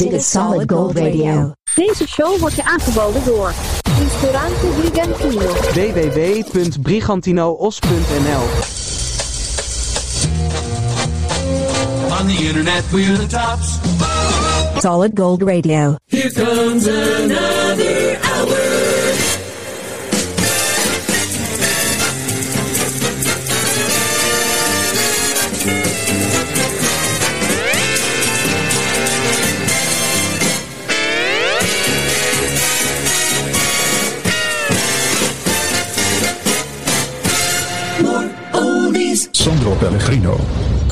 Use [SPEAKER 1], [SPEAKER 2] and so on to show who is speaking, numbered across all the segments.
[SPEAKER 1] Dit is Solid Gold Radio.
[SPEAKER 2] Deze show wordt je aangeboden door Ristorante Brigantino.
[SPEAKER 3] www.brigantinoos.nl
[SPEAKER 4] On the internet, we're the tops.
[SPEAKER 1] Solid Gold Radio.
[SPEAKER 4] Here comes another hour.
[SPEAKER 5] Sandro Pellegrino.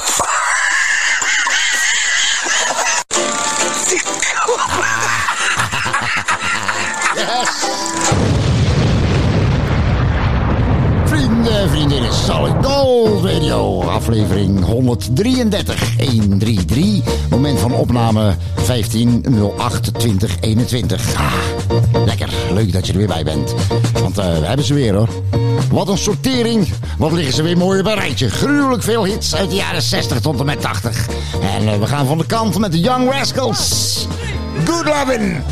[SPEAKER 6] Vrienden, vriendinnen, Solid Gold Radio, aflevering 133, 133, moment van opname 15 08 2021. Ah, lekker, leuk dat je er weer bij bent. Want eh, we hebben ze weer hoor. Wat een sortering, wat liggen ze weer mooi op een rijtje. Gruwelijk veel hits uit de jaren 60 tot en met 80. En eh, we gaan van de kant met de Young Rascals. Good lovin'.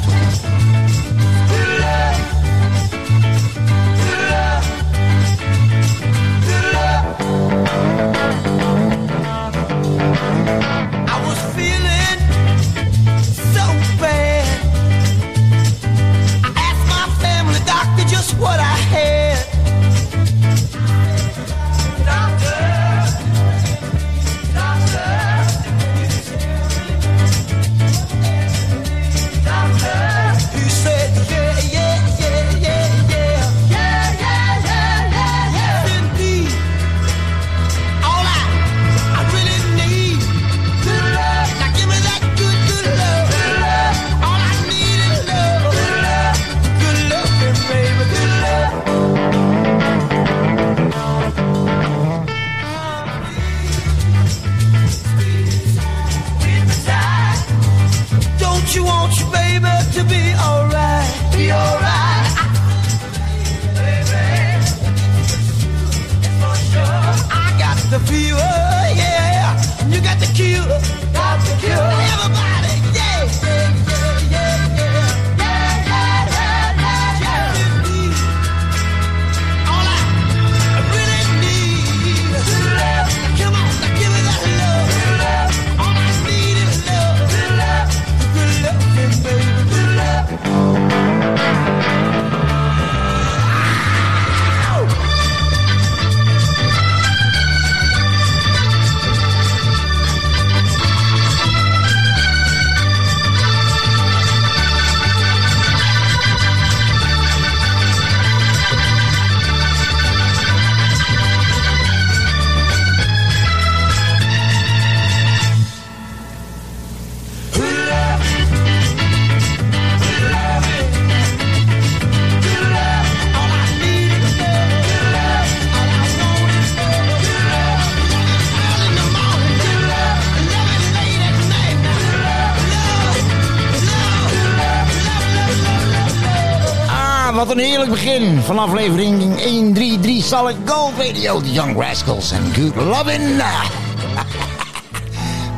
[SPEAKER 6] Wat een heerlijk begin van aflevering 133 Solid Gold Radio. The Young Rascals and Good Lovin'.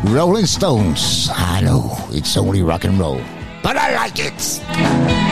[SPEAKER 6] Rolling Stones. I know, it's only rock and roll. But I like it.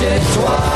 [SPEAKER 7] chez toi.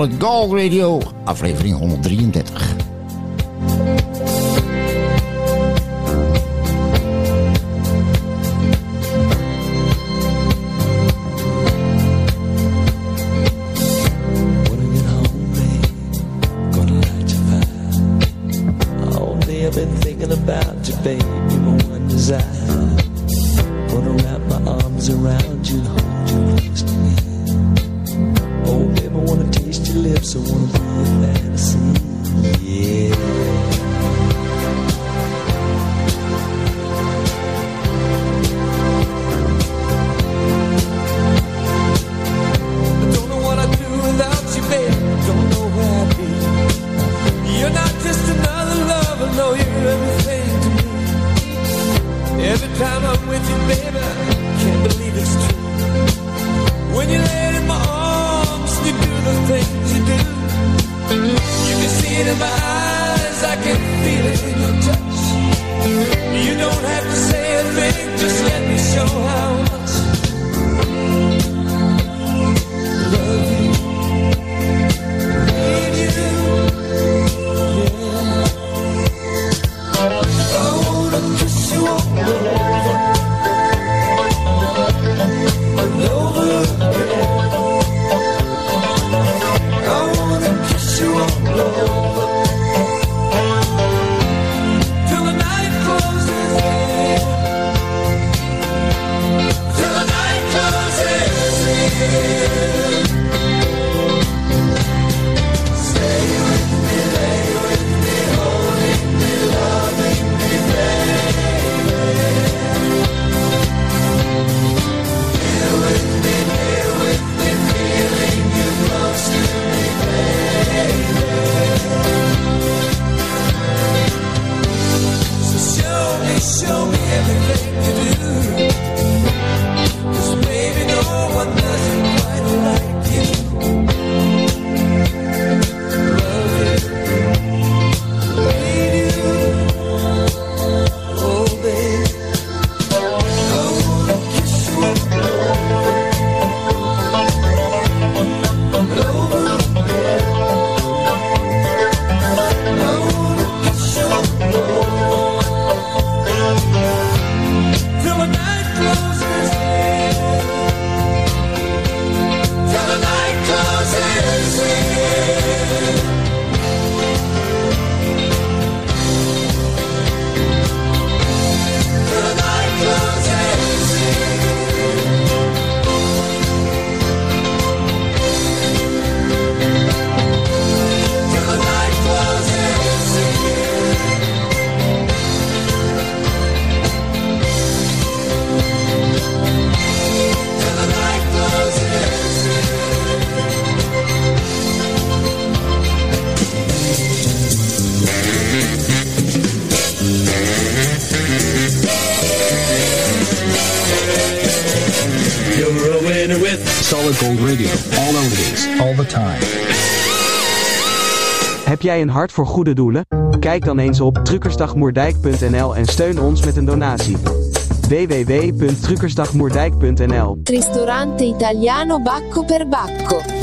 [SPEAKER 7] Solid Gold Radio,
[SPEAKER 5] aflevering 133.
[SPEAKER 8] Winner with Solid Gold Radio. All oldies, all the time.
[SPEAKER 3] Heb jij een hart voor goede doelen? Kijk dan eens op truckersdagmoerdijk.nl en steun ons met een donatie. www.truckersdagmoerdijk.nl
[SPEAKER 2] Ristorante italiano Bacco per Bacco.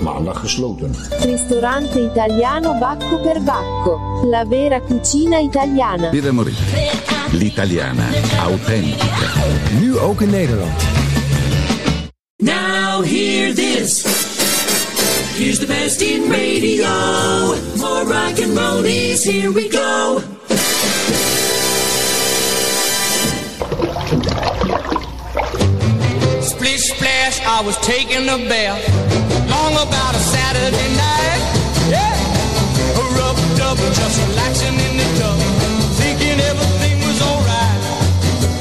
[SPEAKER 5] Maandag gesloten.
[SPEAKER 2] Ristorante italiano Bacco per Bacco. La vera cucina italiana.
[SPEAKER 9] Birra Morita. L'italiana autentica.
[SPEAKER 10] Nu ook in Nederland.
[SPEAKER 11] Now hear this. Here's the best in radio. More rock and rollies, here we go.
[SPEAKER 12] Splash, I was taking a bath. Long about a Saturday night. Yeah. A rub dub, just relaxing in the tub. Thinking everything was alright.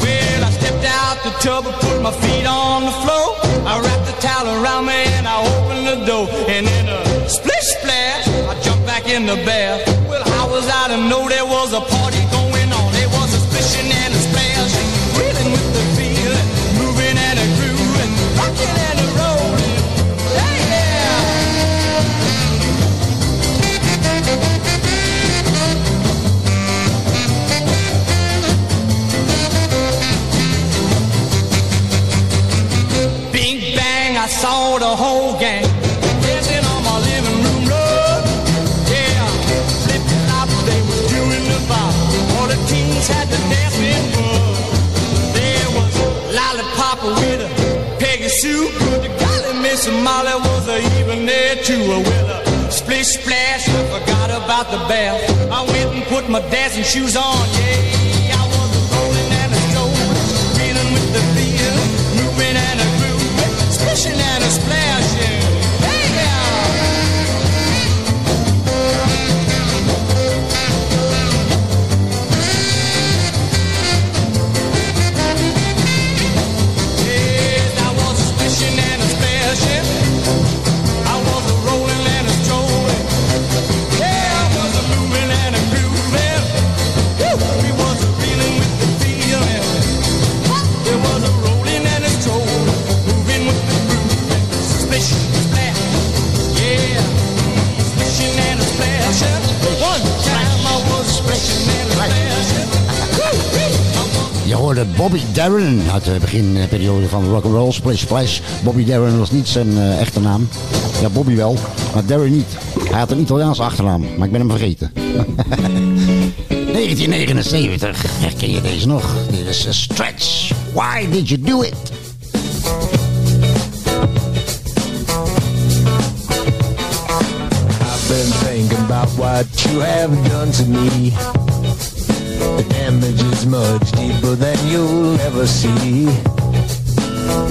[SPEAKER 12] Well, I stepped out the tub, put my feet on the floor. I wrapped the towel around me and I opened the door. And in a splish splash, I jumped back in the bath. Well, how was I to know there was a party Saw the whole gang dancing on my living room rug. Yeah, flip flop, they was doing the bop. All the teens had the dancing bug. There was lollipop with a Peggy Sue. The golly Miss Molly was even there too. With a splish splash, I forgot about the bath. I went and put my dancing shoes on. Yeah, Splash.
[SPEAKER 5] Bobby Darren uit de beginperiode van rock and roll Splash. Bobby Darren was niet zijn eh, echte naam. Ja, Bobby wel, maar Darren niet. Hij had een Italiaanse achternaam, maar ik ben hem vergeten. 1979, herken je deze nog? Dit is a Stretch. Why did you do it?
[SPEAKER 10] I've been thinking about what you have done to me. The damage is much deeper than you'll ever see.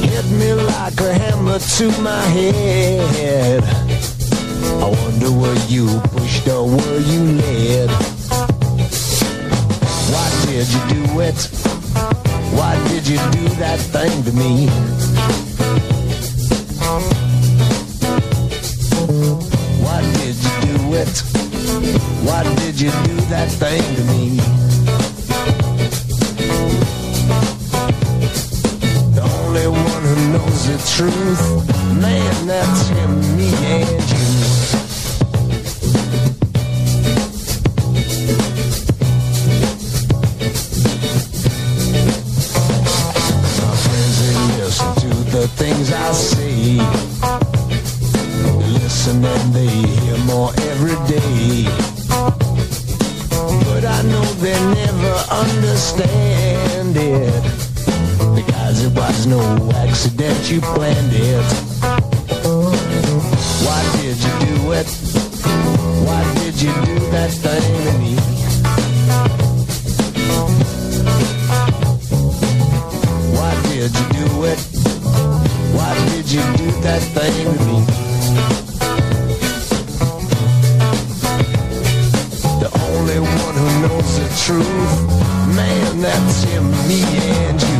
[SPEAKER 10] Hit me like a hammer to my head. I wonder what you pushed or were you led? Why did you do it? Why did you do that thing to me? Why did you do it? Why did you do that thing to me? Only one who knows the truth, man, that's him, me and you. Truth, man, that's him, me and you.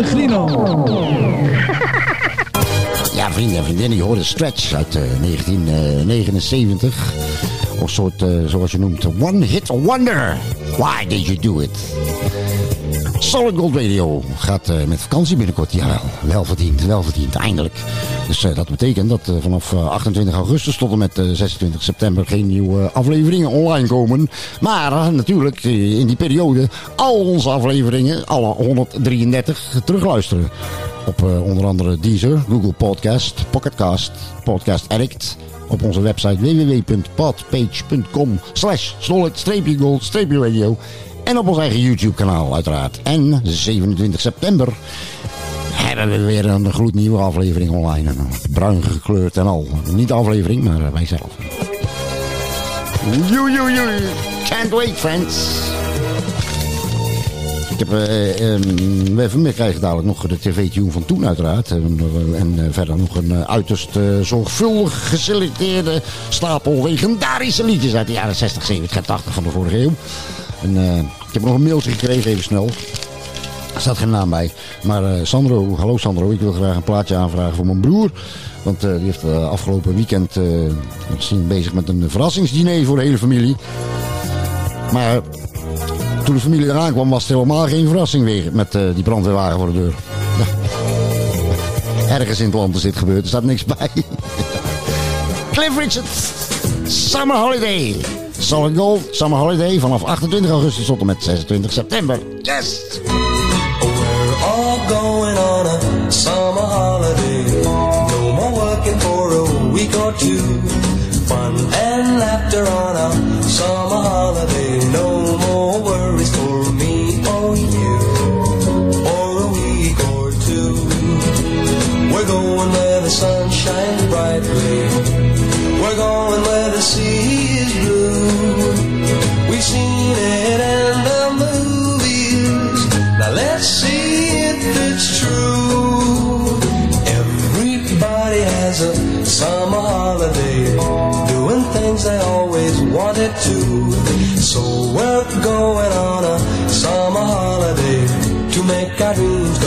[SPEAKER 5] Ja, vrienden en vriendinnen, je hoorde Stretch uit eh, 1979. Of soort, eh, zoals je noemt, One Hit Wonder. Why did you do it? Solid Gold Radio gaat eh, met vakantie binnenkort. Jawel, wel verdiend, wel verdiend, eindelijk. Dus eh, dat betekent dat eh, vanaf eh, 28 augustus tot en met eh, 26 september geen nieuwe afleveringen online komen. Maar natuurlijk in die periode al onze afleveringen, alle 133, terugluisteren. Op onder andere Deezer, Google Podcast, Pocketcast, Podcast Addict. Op onze website www.podpage.com slash solid-gold-radio. En op ons eigen YouTube kanaal uiteraard. En 27 september hebben we weer een gloednieuwe aflevering online. Bruin gekleurd en al. Niet de aflevering, maar wij zelf. Joe, joe, joe. Can't wait, friends. Ik heb, we, we krijgen dadelijk nog de tv-tune van toen uiteraard. En, eh, en eh, verder nog een uiterst zorgvuldig geselecteerde stapel legendarische liedjes uit de jaren 60, 70 en 80 van de vorige eeuw. En, eh, ik heb nog een mailtje gekregen, even snel. Er staat geen naam bij. Maar eh, Sandro, hallo Sandro, ik wil graag een plaatje aanvragen voor mijn broer. Want eh, die heeft afgelopen weekend misschien bezig met een verrassingsdiner voor de hele familie. Maar toen de familie eraan kwam was het helemaal geen verrassing weer met die brandweerwagen voor de deur. Ergens in het land is dit gebeurd, er staat niks bij. Cliff Summer Holiday. Solid Gold, Summer Holiday vanaf 28 augustus tot en met 26 september. Yes!
[SPEAKER 13] We're all going on a summer holiday. No more working for a week or two. Fun and laughter on a summer holiday. No more worries for me or you. For a week or two. We're going where the summer going on a summer holiday to make our dreams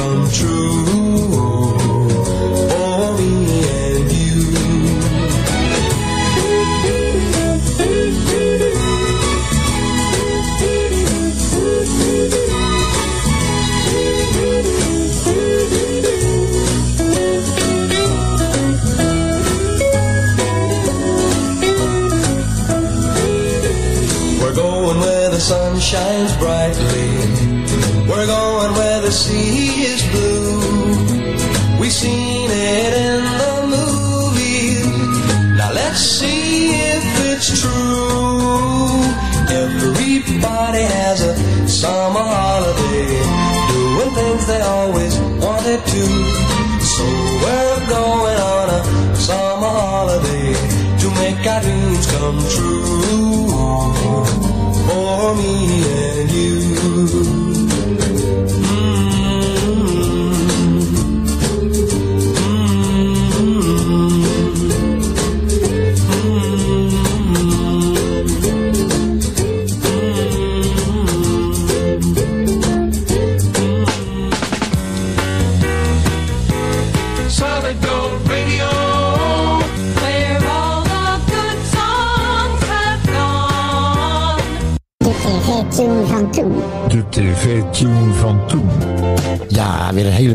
[SPEAKER 13] to. So we're going on a summer holiday to make our dreams come true for me and you.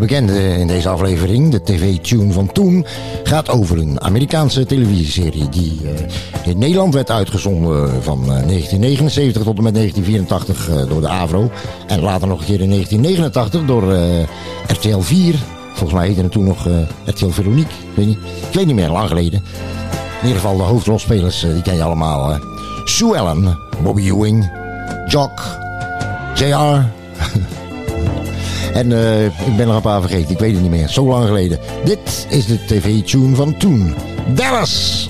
[SPEAKER 5] Bekende in deze aflevering. De tv-tune van toen gaat over een Amerikaanse televisieserie... die eh, in Nederland werd uitgezonden van eh, 1979 tot en met 1984 eh, door de AVRO. En later nog een keer in 1989 door eh, RTL 4. Volgens mij heette het toen nog eh, RTL Veronique. Ik weet, niet, ik weet niet meer, lang geleden. In ieder geval de hoofdrolspelers, eh, die ken je allemaal. eh. Sue Ellen, Bobby Ewing, Jock, JR. en eh, ik ben er een paar vergeten, ik weet het niet meer. Zo lang geleden. Dit is de tv-tune van toen. Dallas!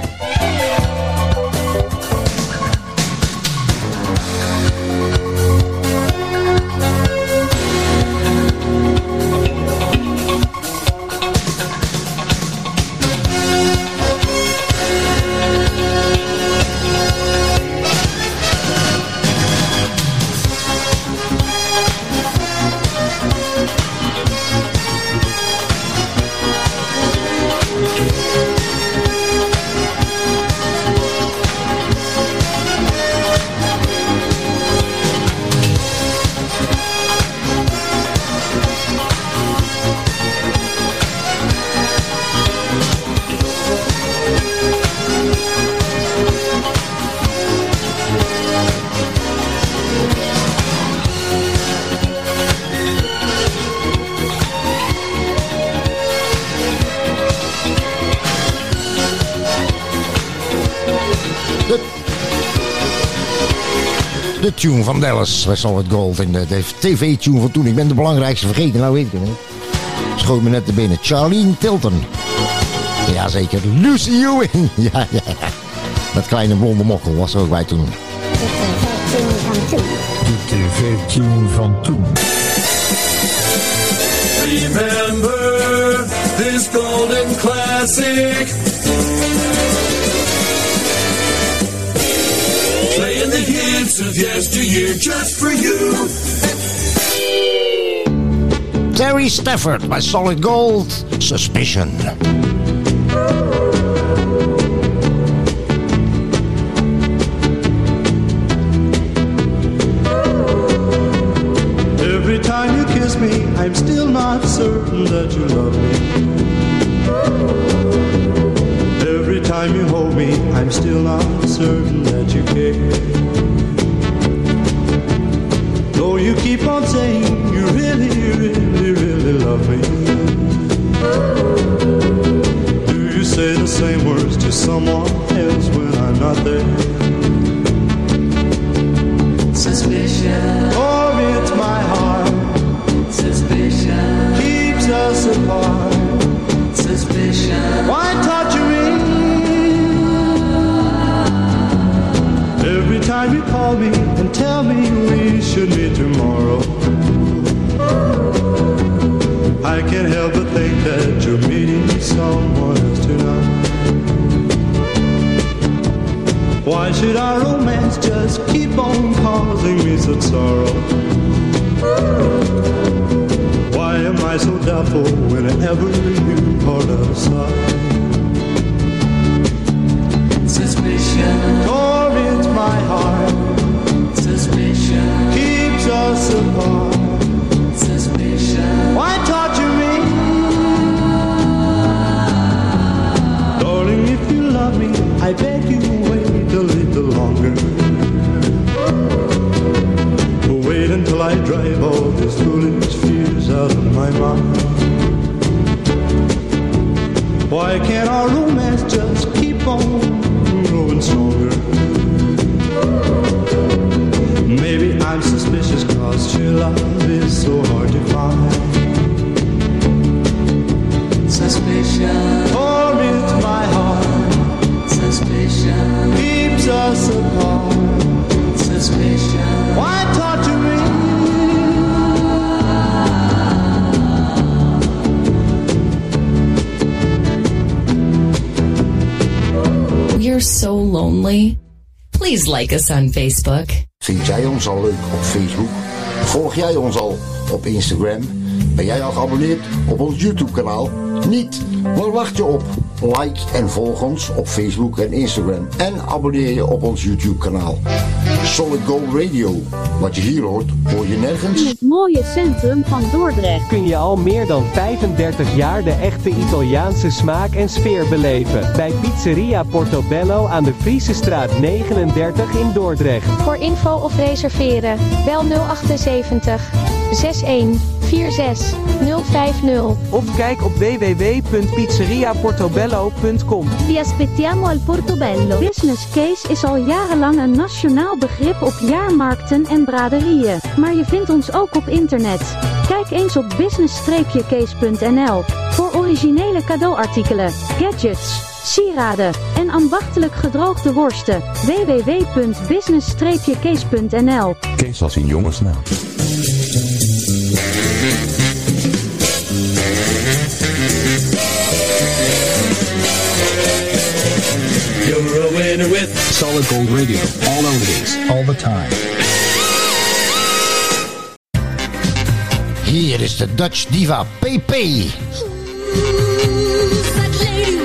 [SPEAKER 5] Tune van Dallas bij Solid Gold. En de, de tv-tune van toen. Ik ben de belangrijkste vergeten, nou weet ik het niet. Schoot me net te binnen. Charlene Tilton. Jazeker. Lucy Ewing. Ja, ja, ja. Dat kleine blonde mokkel was er ook bij toen. De tv-tune van toen.
[SPEAKER 11] Remember this golden classic. The hits of yesteryear just for you.
[SPEAKER 5] Terry Stafford by Solid Gold. Suspicion.
[SPEAKER 14] Every time you kiss me, I'm still not certain that you love me. Every time you hold me, I'm still not certain that you care. You really, really, really love me. Do you say the same words to someone else when I'm not there? Why should our romance just keep on causing me such sorrow? Why am I so doubtful whenever you part aside?
[SPEAKER 11] Suspicion.
[SPEAKER 14] Torments my heart.
[SPEAKER 11] Suspicion.
[SPEAKER 14] Keeps us apart.
[SPEAKER 11] Suspicion.
[SPEAKER 14] Why torture me? Darling, if you love me, I beg you wait little longer. Wait until I drive all these foolish fears out of my mind. Why can't our romance just keep on growing stronger? Maybe I'm suspicious cause true love is so hard to find.
[SPEAKER 11] Suspicion.
[SPEAKER 14] Us apart.
[SPEAKER 11] Suspicion.
[SPEAKER 14] Why torture me?
[SPEAKER 15] We're so lonely. Please like us on Facebook.
[SPEAKER 5] Vind jij ons al leuk op Facebook? Volg jij ons al op Instagram? Ben jij al geabonneerd op ons YouTube kanaal? Niet? Waar wacht je op? Like en volg ons op Facebook en Instagram. En abonneer je op ons YouTube kanaal. Solid Gold Radio. Wat je hier hoort, hoor je nergens.
[SPEAKER 16] In het mooie centrum van Dordrecht.
[SPEAKER 3] kun je al meer dan 35 jaar de echte Italiaanse smaak en sfeer beleven. Bij Pizzeria Portobello aan de Friese straat 39 in Dordrecht.
[SPEAKER 17] Voor info of reserveren, bel 078 61 46 050.
[SPEAKER 3] Of kijk op www.pizzeriaportobello.com.
[SPEAKER 16] Vi aspettiamo al Portobello. Business case is al jarenlang een nationaal begrip op jaarmarkten en braderieën. Maar je vindt ons ook op internet. Kijk eens op business-case.nl voor originele cadeauartikelen, gadgets, sieraden en ambachtelijk gedroogde worsten. www.business-case.nl
[SPEAKER 18] Kees als in jongensnaam.
[SPEAKER 11] You're a winner with
[SPEAKER 8] Solid Gold Radio. All oldies, all the time.
[SPEAKER 5] Hier is de Dutch diva PP.
[SPEAKER 11] Why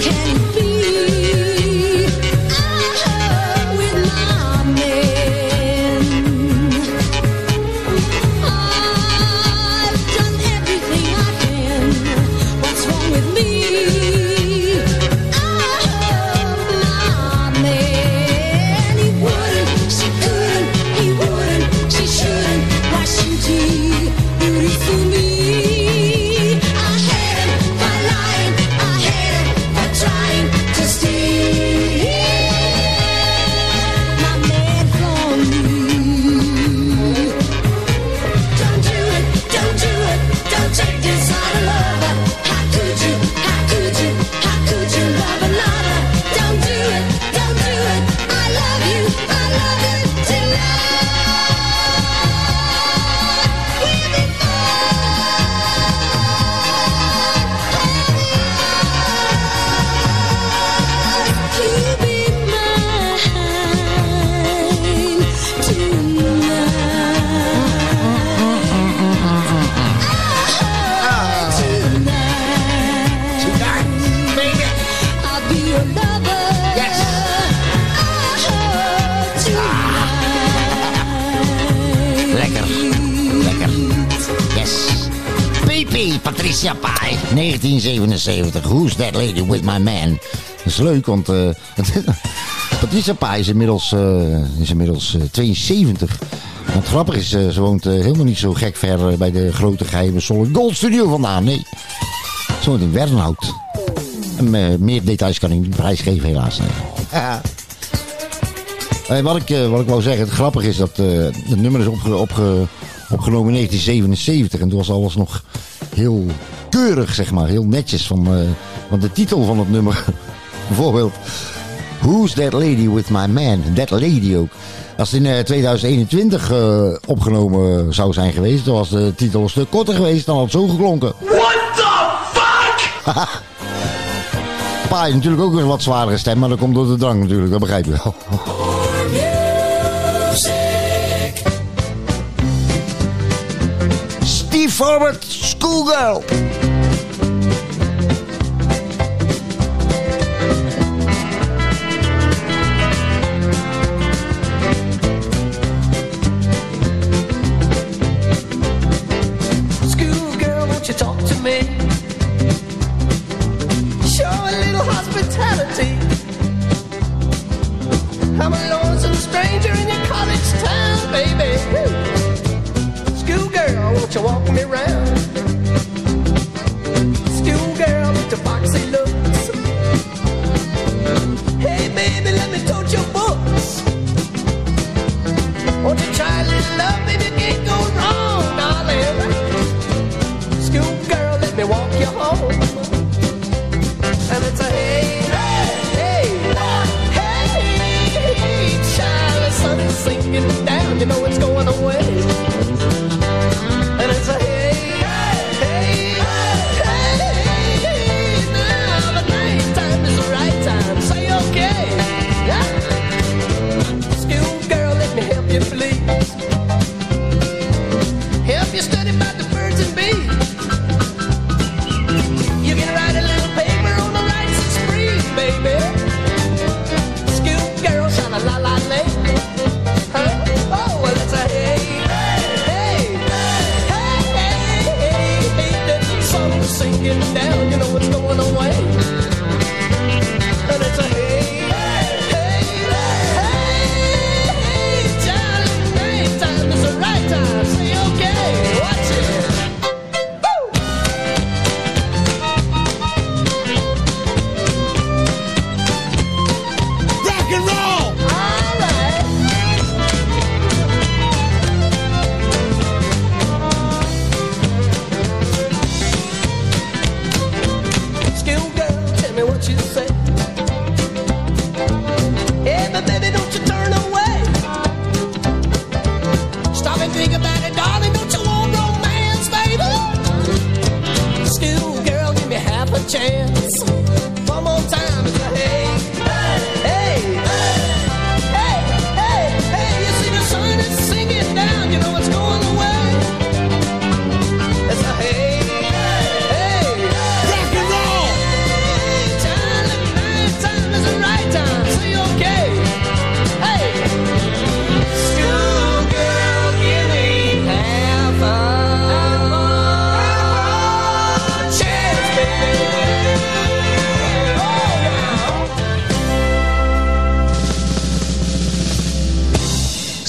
[SPEAKER 5] can't is leuk, want eh, Patricia Pai is inmiddels, eh, is inmiddels eh, 72. En het grappige is, eh, ze woont helemaal niet zo gek ver bij de grote geheime Solid Gold Studio vandaan. Nee, ze woont in Wernhout. En, meer details kan ik niet prijsgeven helaas. Nee. Wat, ik, wat ik wou zeggen, het grappige is dat het nummer is opge, opge- opgenomen in 1977. En toen was alles nog heel keurig, zeg maar. Heel netjes. Van, want de titel van het nummer, bijvoorbeeld... Who's that lady with my man? That lady ook. Als het in eh, 2021 eh, opgenomen zou zijn geweest... dan was de titel een stuk korter geweest. Dan had het zo geklonken.
[SPEAKER 7] What the fuck?
[SPEAKER 5] Pa is natuurlijk ook een wat zwaardere stem, maar dat komt door de drank natuurlijk, dat begrijp je wel. Steve Schoolgirl.
[SPEAKER 7] Schoolgirl, You know it's going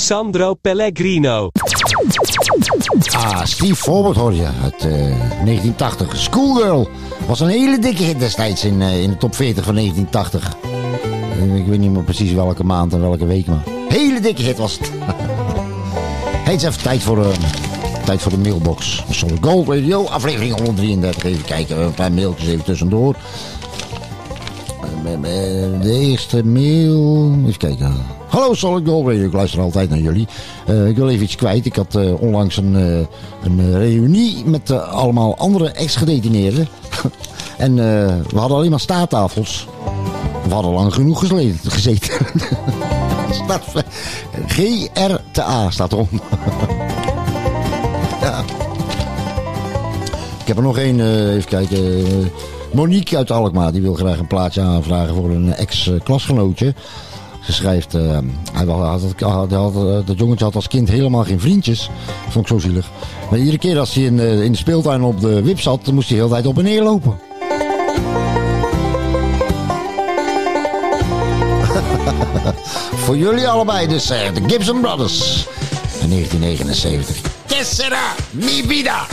[SPEAKER 3] Sandro Pellegrino.
[SPEAKER 5] Ah, Steve Forbert hoor je uit eh, 1980. Schoolgirl was een hele dikke hit destijds in, eh, in de top 40 van 1980. Eh, ik weet niet meer precies welke maand en welke week, maar hele dikke hit was het. is even tijd voor, eh, tijd voor de mailbox. Solid Gold Radio, aflevering 133. Even kijken, een paar mailtjes even tussendoor. Eh, eh, De eerste mail. Even kijken. Hallo Solid Gold Radio, ik luister altijd naar jullie. Eh, ik wil even iets kwijt. Ik had eh, onlangs een, eh, een reunie met allemaal andere ex-gedetineerden. en we hadden alleen maar staattafels. We hadden lang genoeg gezeten. staat, GRTA staat erom. ja. Ik heb er nog één, even kijken. Monique uit Alkmaar, die wil graag een plaatje aanvragen voor een ex-klasgenootje.
[SPEAKER 19] Ze schrijft, eh, hij had, had, eh, dat jongetje had als kind helemaal geen vriendjes. Vond ik zo zielig. Maar iedere keer als hij in, eh, in de speeltuin op de wip zat, moest hij de hele tijd op en neer lopen. Voor jullie allebei dus de Gibson Brothers. In 1979. Que será mi vida?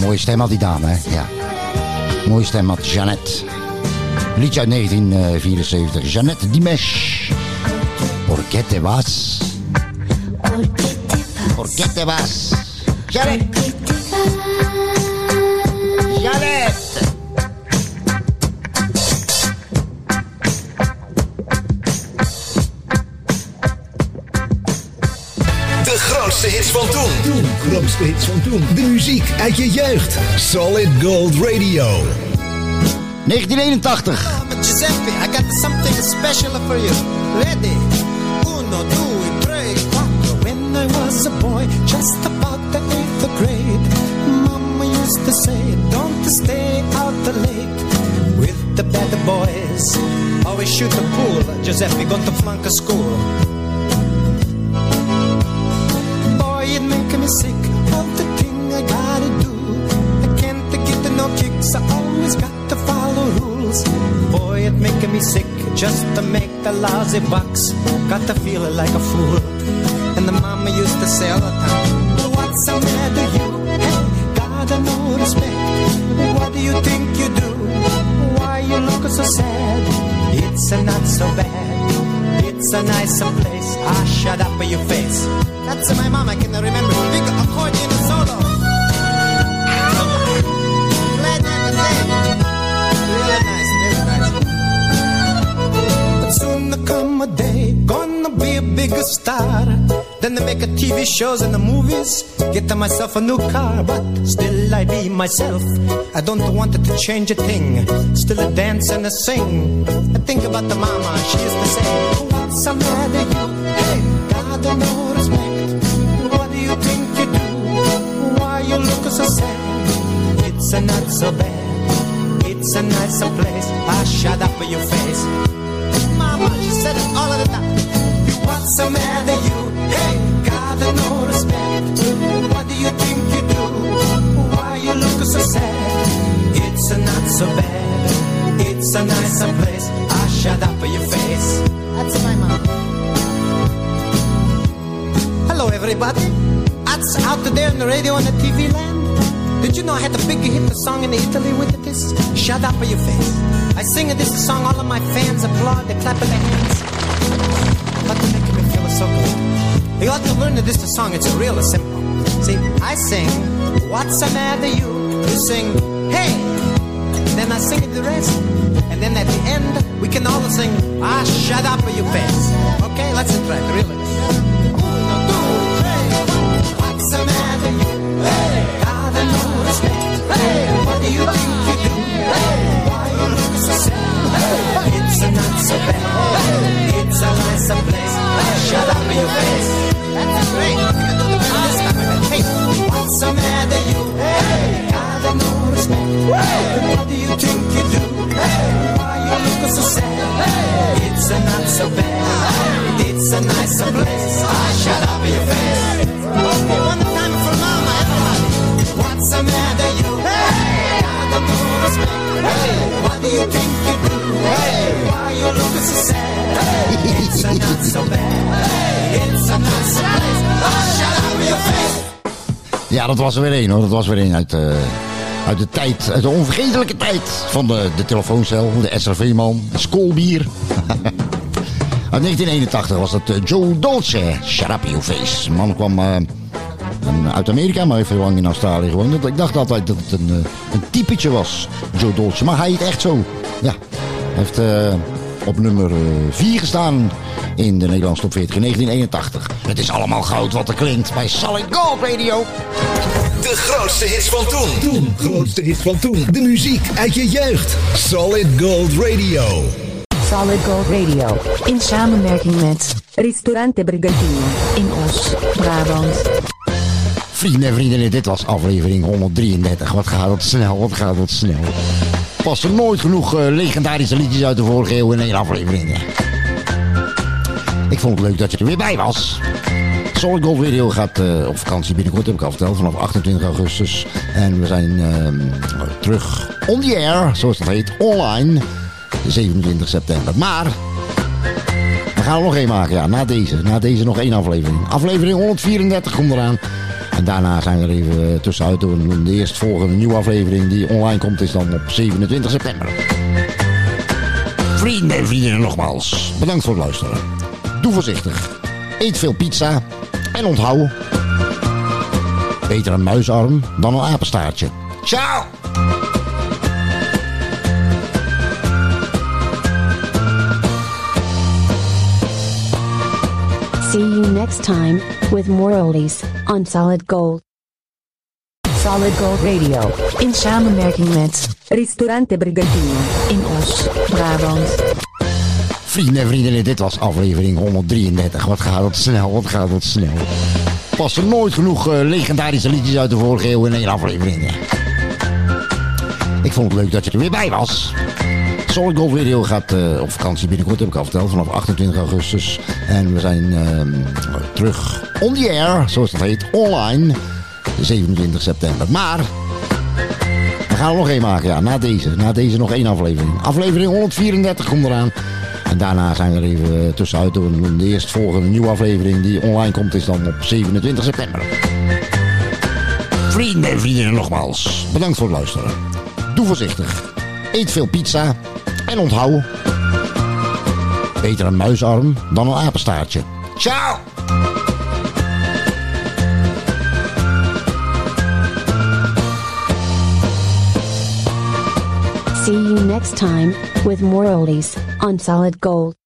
[SPEAKER 5] Mooie stem had die dame, hè? Ja. Mooie stem had Jeannette. Liedje uit 1974. Jeannette Dimesh. Porque te vas? Porque te vas? Jeannette. Jeannette.
[SPEAKER 7] Toen, grootste hits van toen. De muziek uit je jeugd. Solid Gold Radio.
[SPEAKER 5] 1981.
[SPEAKER 6] Giuseppe, I got something special for you. Ready? Uno, due, tre, quattro. When I was a boy, just about the eighth grade, Mama used to say, don't stay out the lake with the bad boys. Always shoot the pool, Giuseppe, going to flunk a school. Just to make the lousy bucks. Got to feel like a fool. And the mama used to say all the time, What's the matter, you? Hey, gotta no respect. What do you think you do? Why you look so sad? It's a not so bad. It's a nice place. Ah, shut up your face. That's my mama can remember. Big accordion solo. Come a day, gonna be a bigger star. Then they make a TV shows and the movies. Get myself a new car, but still I be myself. I don't want it to change a thing. Still a dance and a sing. I think about the mama, she is to say, What's the matter, you? Hey, God, no respect. What do you think you do? Why you look so sad? It's a not so bad. It's a nicer place. Ah, shut up your face. She said it all of the time. You want What's the matter, you? Hey, God, no respect. What do you think you do? Why you look so sad? It's a not so bad. It's a nicer place. I shut up for your face. That's my mom. Hello, everybody. That's out there on the radio and the TV land. Did you know I had the big hit the song in Italy with this? Shut up for your face. I sing this song, all of my fans applaud, they clap their hands. To make me feel so good. You ought to learn that this song, it's real simple. See, I sing, what's the matter you? You sing, hey! Then I sing the rest. And then at the end, we can all sing, ah, shut up your face. Okay, let's try it, really. Uno, what's the matter you? Hey! God, no respect. Hey! What do you think you It's not so bad. It's a nice place. Shut up your face. That's what's the matter you? God, no respect. What do you think you do? Why you look so sad? It's a not so bad. It's a nice place. Shut up your face. One time for mama. What's the matter, you?
[SPEAKER 5] Ja, dat was er weer één hoor. Dat was weer één uit, eh, uit de tijd, uit de onvergetelijke tijd van de, de telefooncel, de SRV-man, Skolbier. uit 1981 was dat eh, Joe Dolce, Shut Up Your Face. De man kwam eh, een- uit Amerika, maar heeft heel lang in Australië gewoond. Ik dacht altijd dat het een, eh, een typetje was, Joe Dolce. Maar hij heet echt zo. Ja, hij heeft eh, op nummer 4 gestaan in de Nederlandse top 40 in 1981. Het is allemaal goud wat er klinkt bij Solid Gold Radio.
[SPEAKER 7] De grootste hits van toen. Toen, grootste hits van toen. De muziek uit je jeugd. Solid Gold Radio.
[SPEAKER 1] Solid Gold Radio. In samenwerking met Ristorante Brigantino. In Os, Brabant.
[SPEAKER 5] Vrienden en vriendinnen, dit was aflevering 133. Wat gaat het snel, wat gaat het snel. Pas er nooit genoeg eh, legendarische liedjes uit de vorige eeuw in één aflevering. Ik vond het leuk dat je er weer bij was. Solid Gold Radio gaat eh, op vakantie binnenkort, heb ik al verteld, vanaf 28 augustus. En we zijn ehm, terug on the air, zoals dat heet, online, 27 september. Maar we gaan er nog één maken, ja, na deze. Na deze nog één aflevering. Aflevering 134 komt eraan. En daarna zijn we er even eh, tussenuit. De eerstvolgende nieuwe aflevering die online komt is dan op 27 september. Vrienden en vriendinnen nogmaals, bedankt voor het luisteren. Doe voorzichtig. Eet veel pizza. En onthoud. Beter een muisarm dan een apenstaartje. Ciao!
[SPEAKER 2] See you next time, with more oldies, on Solid Gold.
[SPEAKER 1] Solid Gold Radio. In samenwerking met Ristorante Brigantino. In Os, Brabant.
[SPEAKER 5] Vrienden en vriendinnen, dit was aflevering 133. Wat gaat het snel, wat gaat het snel. Passen nooit genoeg eh, legendarische liedjes uit de vorige eeuw in één aflevering. Ik vond het leuk dat je er weer bij was. Solid Gold Radio gaat eh, op vakantie binnenkort, heb ik al verteld, vanaf 28 augustus. En we zijn ehm, terug on the air, zoals dat heet, online, 27 september. Maar we gaan er nog één maken, ja, na deze. Na deze nog één aflevering. Aflevering 134 komt eraan. En daarna zijn we er even eh, tussenuit. doen. De eerstvolgende nieuwe aflevering die online komt is dan op 27 september. Vrienden en vriendinnen nogmaals, bedankt voor het luisteren. Doe voorzichtig. Eet veel pizza. En onthoud. Beter een muisarm dan een apenstaartje. Ciao!
[SPEAKER 2] See you next time, with more oldies, on Solid Gold.